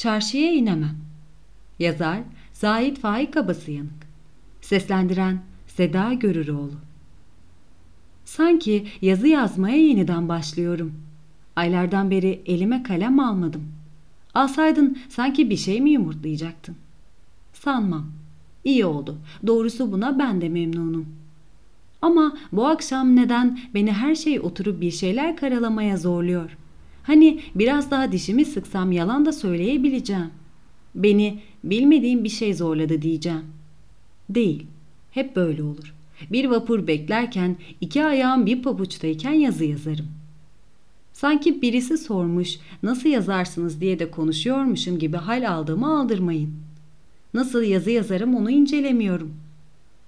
Çarşıya inemem. Yazar Zahit Faik Abasıyanık. Seslendiren Seda Görüroğlu. Sanki yazı yazmaya yeniden başlıyorum. Aylardan beri elime kalem almadım. Alsaydın sanki bir şey mi yumurtlayacaktın? Sanmam. İyi oldu. Doğrusu buna ben de memnunum. Ama bu akşam neden beni her şey oturup bir şeyler karalamaya zorluyor? Hani biraz daha dişimi sıksam yalan da söyleyebileceğim. Beni bilmediğim bir şey zorladı diyeceğim. Değil. Hep böyle olur. Bir vapur beklerken iki ayağım bir pabuçtayken yazı yazarım. Sanki birisi sormuş nasıl yazarsınız diye de konuşuyormuşum gibi hal aldığımı aldırmayın. Nasıl yazı yazarım onu incelemiyorum.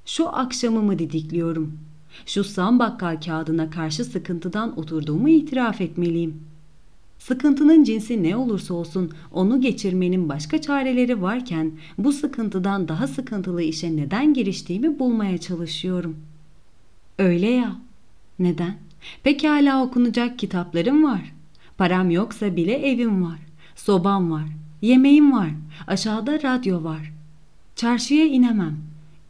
Şu akşamımı didikliyorum. Şu sam bakkal kağıdına karşı sıkıntıdan oturduğumu itiraf etmeliyim.'' Sıkıntının cinsi ne olursa olsun onu geçirmenin başka çareleri varken bu sıkıntıdan daha sıkıntılı işe neden giriştiğimi bulmaya çalışıyorum. Öyle ya. Neden? Pekala okunacak kitaplarım var. Param yoksa bile evim var. Sobam var. Yemeğim var. Aşağıda radyo var. Çarşıya inemem.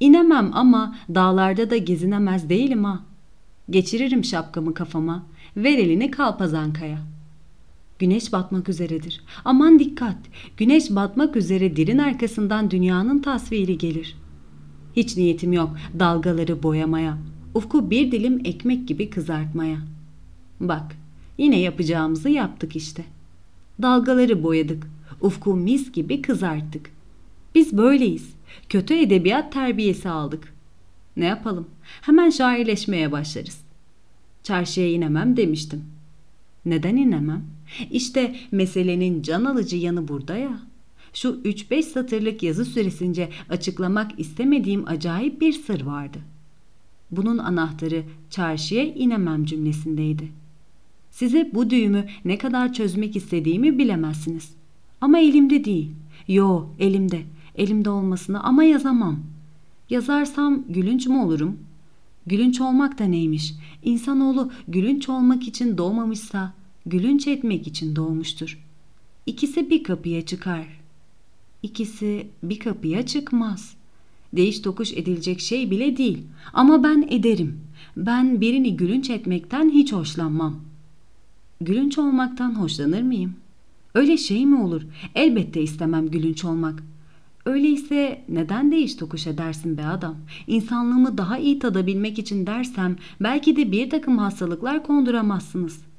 İnemem ama dağlarda da gezinemez değilim ha. Geçiririm şapkamı kafama. Ver elini kalpazankaya.'' Güneş batmak üzeredir. Aman dikkat! Güneş batmak üzere dirin arkasından dünyanın tasviri gelir. Hiç niyetim yok dalgaları boyamaya. Ufku bir dilim ekmek gibi kızartmaya. Bak, yine yapacağımızı yaptık işte. Dalgaları boyadık. Ufku mis gibi kızarttık. Biz böyleyiz. Kötü edebiyat terbiyesi aldık. Ne yapalım? Hemen şairleşmeye başlarız. Çarşıya inemem demiştim. Neden inemem? İşte meselenin can alıcı yanı burada ya. Şu 3-5 satırlık yazı süresince açıklamak istemediğim acayip bir sır vardı. Bunun anahtarı çarşıya inemem cümlesindeydi. Size bu düğümü ne kadar çözmek istediğimi bilemezsiniz. Ama elimde değil. Yo elimde. Elimde olmasını ama yazamam. Yazarsam gülünç mü olurum? Gülünç olmak da neymiş? İnsanoğlu gülünç olmak için doğmamışsa gülünç etmek için doğmuştur. İkisi bir kapıya çıkar. İkisi bir kapıya çıkmaz. Değiş tokuş edilecek şey bile değil. Ama ben ederim. Ben birini gülünç etmekten hiç hoşlanmam. Gülünç olmaktan hoşlanır mıyım? Öyle şey mi olur? Elbette istemem gülünç olmak. Öyleyse neden değiş tokuş edersin be adam? İnsanlığımı daha iyi tadabilmek için dersem belki de bir takım hastalıklar konduramazsınız.''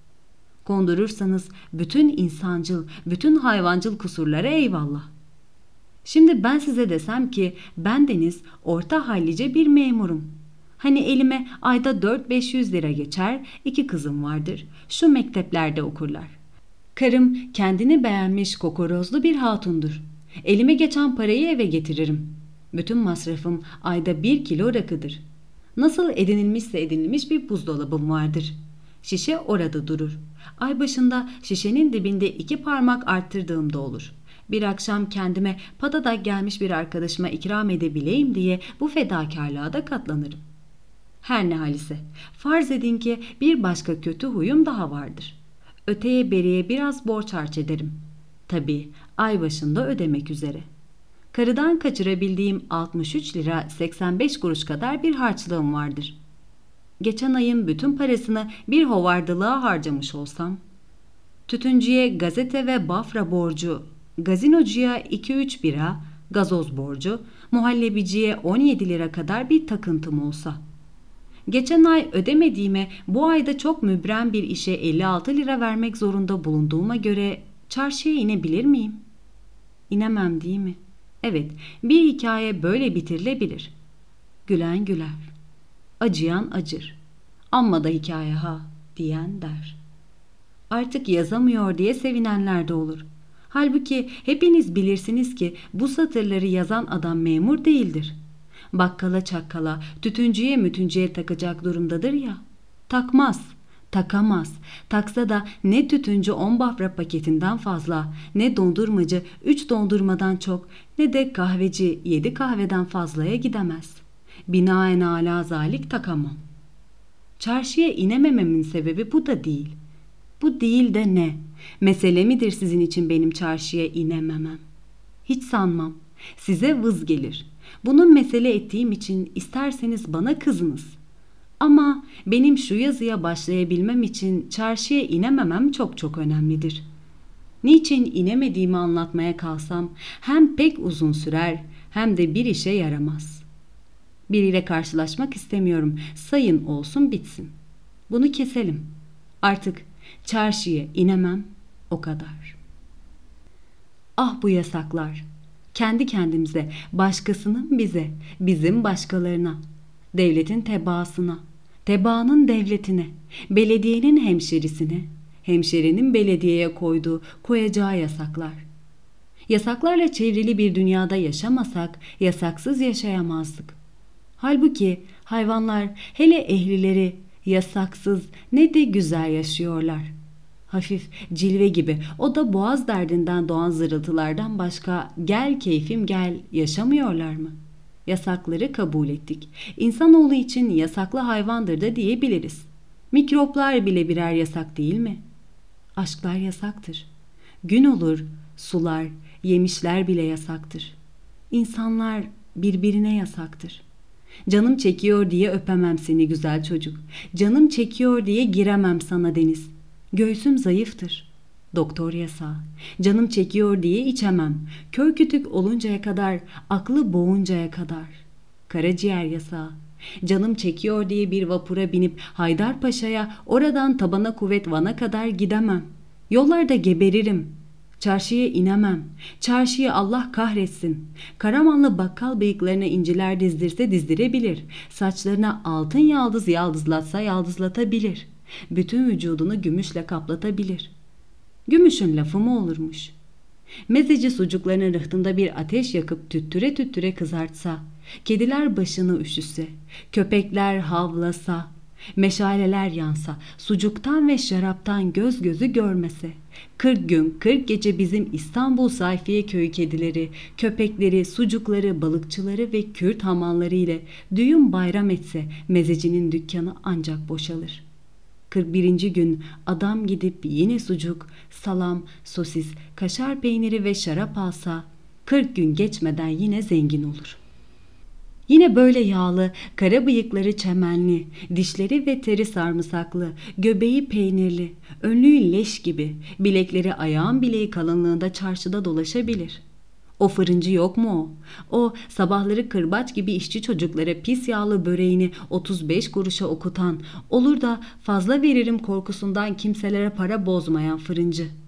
Kondurursanız bütün insancıl, bütün hayvancıl kusurlara eyvallah. Şimdi ben size desem ki ben deniz orta hallice bir memurum. Hani elime ayda 4-500 lira geçer, iki kızım vardır. Şu mekteplerde okurlar. Karım kendini beğenmiş kokorozlu bir hatundur. Elime geçen parayı eve getiririm. Bütün masrafım ayda bir kilo rakıdır. Nasıl edinilmişse edinilmiş bir buzdolabım vardır. Şişe orada durur. Ay başında şişenin dibinde iki parmak arttırdığımda olur. Bir akşam kendime patada gelmiş bir arkadaşıma ikram edebileyim diye bu fedakarlığa da katlanırım. Her ne halise farz edin ki bir başka kötü huyum daha vardır. Öteye beriye biraz borç harç ederim. Tabii ay başında ödemek üzere. Karıdan kaçırabildiğim 63 lira 85 kuruş kadar bir harçlığım vardır.'' Geçen ayın bütün parasını bir hovardılığa harcamış olsam, tütüncüye gazete ve bafra borcu, gazinocuya 2-3 bira, gazoz borcu, muhallebiciye 17 lira kadar bir takıntım olsa. Geçen ay ödemediğime bu ayda çok mübrem bir işe 56 lira vermek zorunda bulunduğuma göre çarşıya inebilir miyim? İnemem değil mi? Evet, bir hikaye böyle bitirilebilir. Gülen güler acıyan acır. Amma da hikaye ha diyen der. Artık yazamıyor diye sevinenler de olur. Halbuki hepiniz bilirsiniz ki bu satırları yazan adam memur değildir. Bakkala çakkala, tütüncüye mütüncüye takacak durumdadır ya. Takmaz, takamaz. Taksa da ne tütüncü 10 bafra paketinden fazla, ne dondurmacı 3 dondurmadan çok, ne de kahveci 7 kahveden fazlaya gidemez. Binaen ala zalik takamam. Çarşıya inemememin sebebi bu da değil. Bu değil de ne? Mesele midir sizin için benim çarşıya inememem? Hiç sanmam. Size vız gelir. Bunun mesele ettiğim için isterseniz bana kızınız. Ama benim şu yazıya başlayabilmem için çarşıya inememem çok çok önemlidir. Niçin inemediğimi anlatmaya kalsam hem pek uzun sürer hem de bir işe yaramaz. Biriyle karşılaşmak istemiyorum. Sayın olsun bitsin. Bunu keselim. Artık çarşıya inemem o kadar. Ah bu yasaklar. Kendi kendimize, başkasının bize, bizim başkalarına, devletin tebaasına, tebaanın devletine, belediyenin hemşerisine, hemşerinin belediyeye koyduğu, koyacağı yasaklar. Yasaklarla çevrili bir dünyada yaşamasak yasaksız yaşayamazdık. Halbuki hayvanlar hele ehlileri yasaksız ne de güzel yaşıyorlar. Hafif cilve gibi o da boğaz derdinden doğan zırıltılardan başka gel keyfim gel yaşamıyorlar mı? Yasakları kabul ettik. İnsanoğlu için yasaklı hayvandır da diyebiliriz. Mikroplar bile birer yasak değil mi? Aşklar yasaktır. Gün olur, sular, yemişler bile yasaktır. İnsanlar birbirine yasaktır. Canım çekiyor diye öpemem seni güzel çocuk. Canım çekiyor diye giremem sana deniz. Göğsüm zayıftır. Doktor yasa. Canım çekiyor diye içemem. Kör kütük oluncaya kadar, aklı boğuncaya kadar. Karaciğer yasa. Canım çekiyor diye bir vapura binip Haydarpaşa'ya oradan tabana kuvvet Van'a kadar gidemem. Yollarda geberirim. Çarşıya inemem. Çarşıyı Allah kahretsin. Karamanlı bakkal bıyıklarına inciler dizdirse dizdirebilir. Saçlarına altın yaldız yaldızlatsa yaldızlatabilir. Bütün vücudunu gümüşle kaplatabilir. Gümüşün lafı mı olurmuş? Mezeci sucuklarının rıhtında bir ateş yakıp tüttüre tüttüre kızartsa, kediler başını üşüse, köpekler havlasa, Meşaleler yansa, sucuktan ve şaraptan göz gözü görmese. Kırk gün, kırk gece bizim İstanbul Sayfiye köyü kedileri, köpekleri, sucukları, balıkçıları ve Kürt hamalları ile düğün bayram etse mezecinin dükkanı ancak boşalır. 41. gün adam gidip yine sucuk, salam, sosis, kaşar peyniri ve şarap alsa 40 gün geçmeden yine zengin olur.'' Yine böyle yağlı, kara bıyıkları çemenli, dişleri ve teri sarımsaklı, göbeği peynirli, önlüğü leş gibi, bilekleri ayağın bileği kalınlığında çarşıda dolaşabilir. O fırıncı yok mu o? O sabahları kırbaç gibi işçi çocuklara pis yağlı böreğini 35 kuruşa okutan, olur da fazla veririm korkusundan kimselere para bozmayan fırıncı.''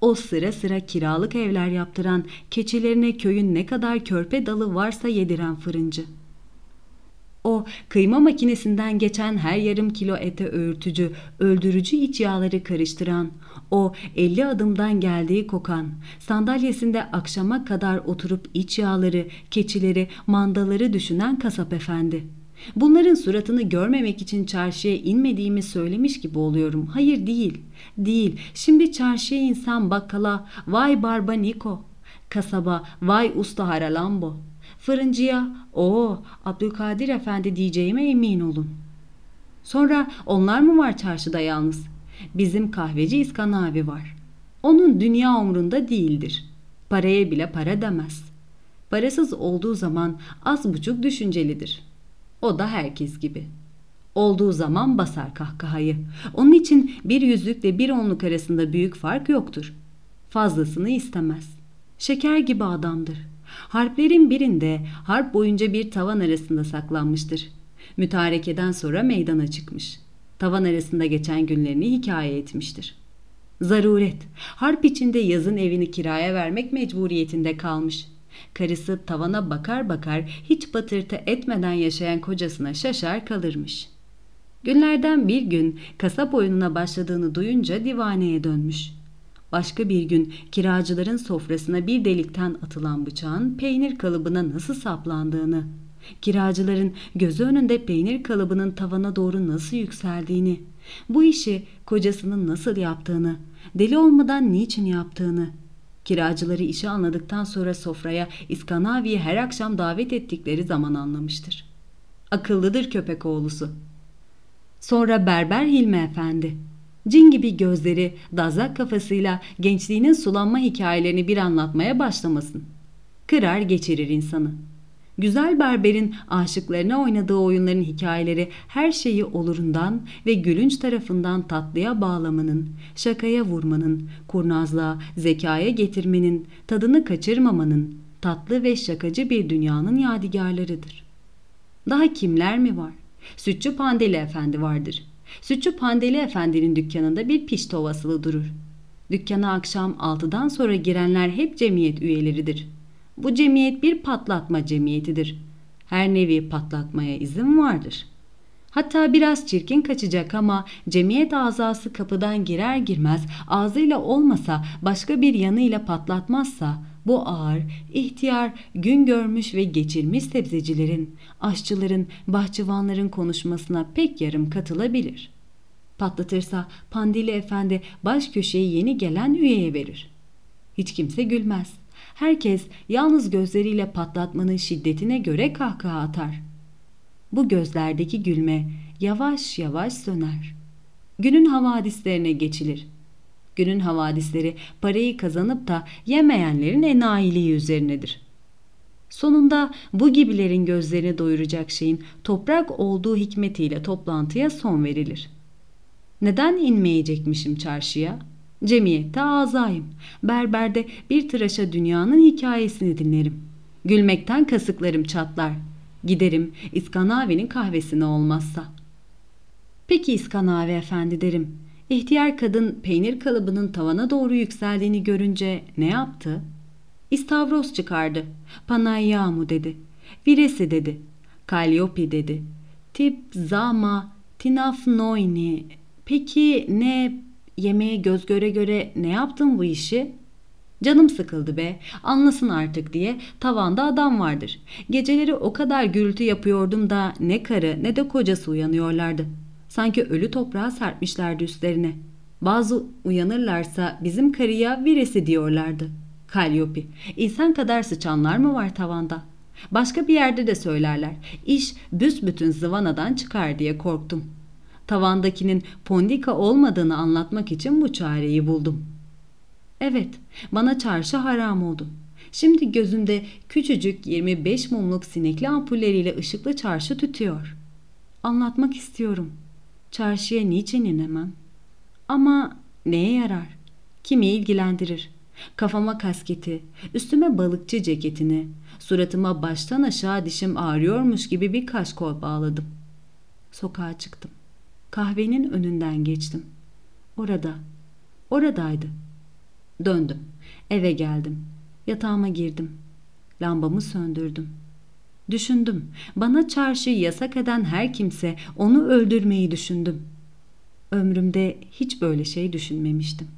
O sıra sıra kiralık evler yaptıran, keçilerine köyün ne kadar körpe dalı varsa yediren fırıncı. O kıyma makinesinden geçen her yarım kilo ete öğürtücü, öldürücü iç yağları karıştıran, o elli adımdan geldiği kokan, sandalyesinde akşama kadar oturup iç yağları, keçileri, mandaları düşünen kasap efendi.'' Bunların suratını görmemek için çarşıya inmediğimi söylemiş gibi oluyorum. Hayır değil, değil. Şimdi çarşıya insan bakkala, vay barba Niko. Kasaba, vay usta haralambo. Fırıncıya, o Abdülkadir Efendi diyeceğime emin olun. Sonra onlar mı var çarşıda yalnız? Bizim kahveci İskan abi var. Onun dünya umrunda değildir. Paraya bile para demez. Parasız olduğu zaman az buçuk düşüncelidir.'' O da herkes gibi. Olduğu zaman basar kahkahayı. Onun için bir yüzlükle bir onluk arasında büyük fark yoktur. Fazlasını istemez. Şeker gibi adamdır. Harplerin birinde harp boyunca bir tavan arasında saklanmıştır. Mütarekeden sonra meydana çıkmış. Tavan arasında geçen günlerini hikaye etmiştir. Zaruret, harp içinde yazın evini kiraya vermek mecburiyetinde kalmış.'' Karısı tavana bakar bakar hiç batırtı etmeden yaşayan kocasına şaşar kalırmış. Günlerden bir gün kasap oyununa başladığını duyunca divaneye dönmüş. Başka bir gün kiracıların sofrasına bir delikten atılan bıçağın peynir kalıbına nasıl saplandığını, kiracıların gözü önünde peynir kalıbının tavana doğru nasıl yükseldiğini, bu işi kocasının nasıl yaptığını, deli olmadan niçin yaptığını, Kiracıları işi anladıktan sonra sofraya İskanavi'yi her akşam davet ettikleri zaman anlamıştır. Akıllıdır köpek oğlusu. Sonra Berber Hilmi Efendi. Cin gibi gözleri, dazlak kafasıyla gençliğinin sulanma hikayelerini bir anlatmaya başlamasın. Kırar geçirir insanı. Güzel berberin aşıklarına oynadığı oyunların hikayeleri her şeyi olurundan ve gülünç tarafından tatlıya bağlamanın, şakaya vurmanın, kurnazlığa, zekaya getirmenin, tadını kaçırmamanın, tatlı ve şakacı bir dünyanın yadigarlarıdır. Daha kimler mi var? Sütçü Pandeli Efendi vardır. Sütçü Pandeli Efendi'nin dükkanında bir pişti ovasılı durur. Dükkana akşam altıdan sonra girenler hep cemiyet üyeleridir.'' Bu cemiyet bir patlatma cemiyetidir. Her nevi patlatmaya izin vardır. Hatta biraz çirkin kaçacak ama cemiyet azası kapıdan girer girmez ağzıyla olmasa başka bir yanıyla patlatmazsa bu ağır, ihtiyar, gün görmüş ve geçirmiş sebzecilerin, aşçıların, bahçıvanların konuşmasına pek yarım katılabilir. Patlatırsa Pandili Efendi baş köşeyi yeni gelen üyeye verir. Hiç kimse gülmez. Herkes yalnız gözleriyle patlatmanın şiddetine göre kahkaha atar. Bu gözlerdeki gülme yavaş yavaş söner. Günün havadislerine geçilir. Günün havadisleri parayı kazanıp da yemeyenlerin enayiliği üzerinedir. Sonunda bu gibilerin gözlerini doyuracak şeyin toprak olduğu hikmetiyle toplantıya son verilir. Neden inmeyecekmişim çarşıya?'' Cemiyette azayım. Berberde bir tıraşa dünyanın hikayesini dinlerim. Gülmekten kasıklarım çatlar. Giderim İskanavi'nin kahvesine olmazsa. Peki İskanavi efendi derim. İhtiyar kadın peynir kalıbının tavana doğru yükseldiğini görünce ne yaptı? İstavros çıkardı. Panayyamu dedi. Viresi dedi. Kalyopi dedi. Tip zama tinafnoini. Peki ne yemeğe göz göre göre ne yaptın bu işi? Canım sıkıldı be, anlasın artık diye tavanda adam vardır. Geceleri o kadar gürültü yapıyordum da ne karı ne de kocası uyanıyorlardı. Sanki ölü toprağa serpmişlerdi üstlerine. Bazı uyanırlarsa bizim karıya viresi diyorlardı. Kalyopi, insan kadar sıçanlar mı var tavanda? Başka bir yerde de söylerler. İş büsbütün zıvanadan çıkar diye korktum.'' Tavandakinin pondika olmadığını anlatmak için bu çareyi buldum. Evet, bana çarşı haram oldu. Şimdi gözümde küçücük 25 mumluk sinekli ampulleriyle ışıklı çarşı tütüyor. Anlatmak istiyorum. Çarşıya niçin inemem? Ama neye yarar? Kimi ilgilendirir? Kafama kasketi, üstüme balıkçı ceketini, suratıma baştan aşağı dişim ağrıyormuş gibi bir kaşkol bağladım. Sokağa çıktım. Kahvenin önünden geçtim. Orada, oradaydı. Döndüm. Eve geldim. Yatağıma girdim. Lambamı söndürdüm. Düşündüm. Bana çarşıyı yasak eden her kimse onu öldürmeyi düşündüm. Ömrümde hiç böyle şey düşünmemiştim.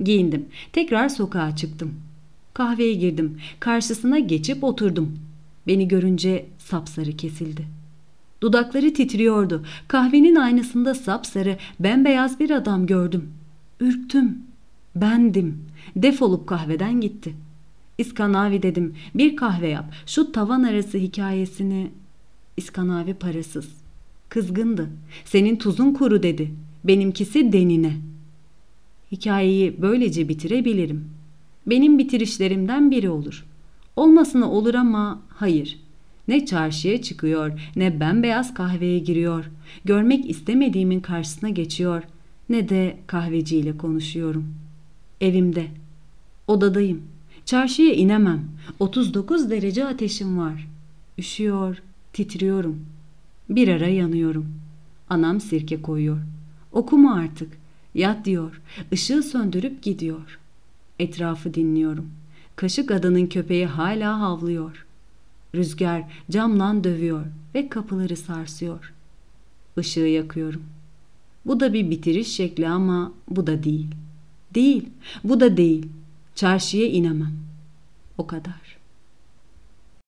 Giyindim. Tekrar sokağa çıktım. Kahveye girdim. Karşısına geçip oturdum. Beni görünce sapsarı kesildi.'' Dudakları titriyordu. Kahvenin aynasında sapsarı, bembeyaz bir adam gördüm. Ürktüm. Bendim. Defolup kahveden gitti. İskanavi dedim. Bir kahve yap. Şu tavan arası hikayesini... İskanavi parasız. Kızgındı. Senin tuzun kuru dedi. Benimkisi denine. Hikayeyi böylece bitirebilirim. Benim bitirişlerimden biri olur. Olmasına olur ama hayır.'' Ne çarşıya çıkıyor, ne bembeyaz kahveye giriyor. Görmek istemediğimin karşısına geçiyor, ne de kahveciyle konuşuyorum. Evimde, odadayım. Çarşıya inemem. 39 derece ateşim var. Üşüyor, titriyorum. Bir ara yanıyorum. Anam sirke koyuyor. Okuma artık. Yat diyor. Işığı söndürüp gidiyor. Etrafı dinliyorum. Kaşık adının köpeği hala havlıyor.'' Rüzgar camdan dövüyor ve kapıları sarsıyor. Işığı yakıyorum. Bu da bir bitiriş şekli ama bu da değil. Değil, bu da değil. Çarşıya inemem. O kadar.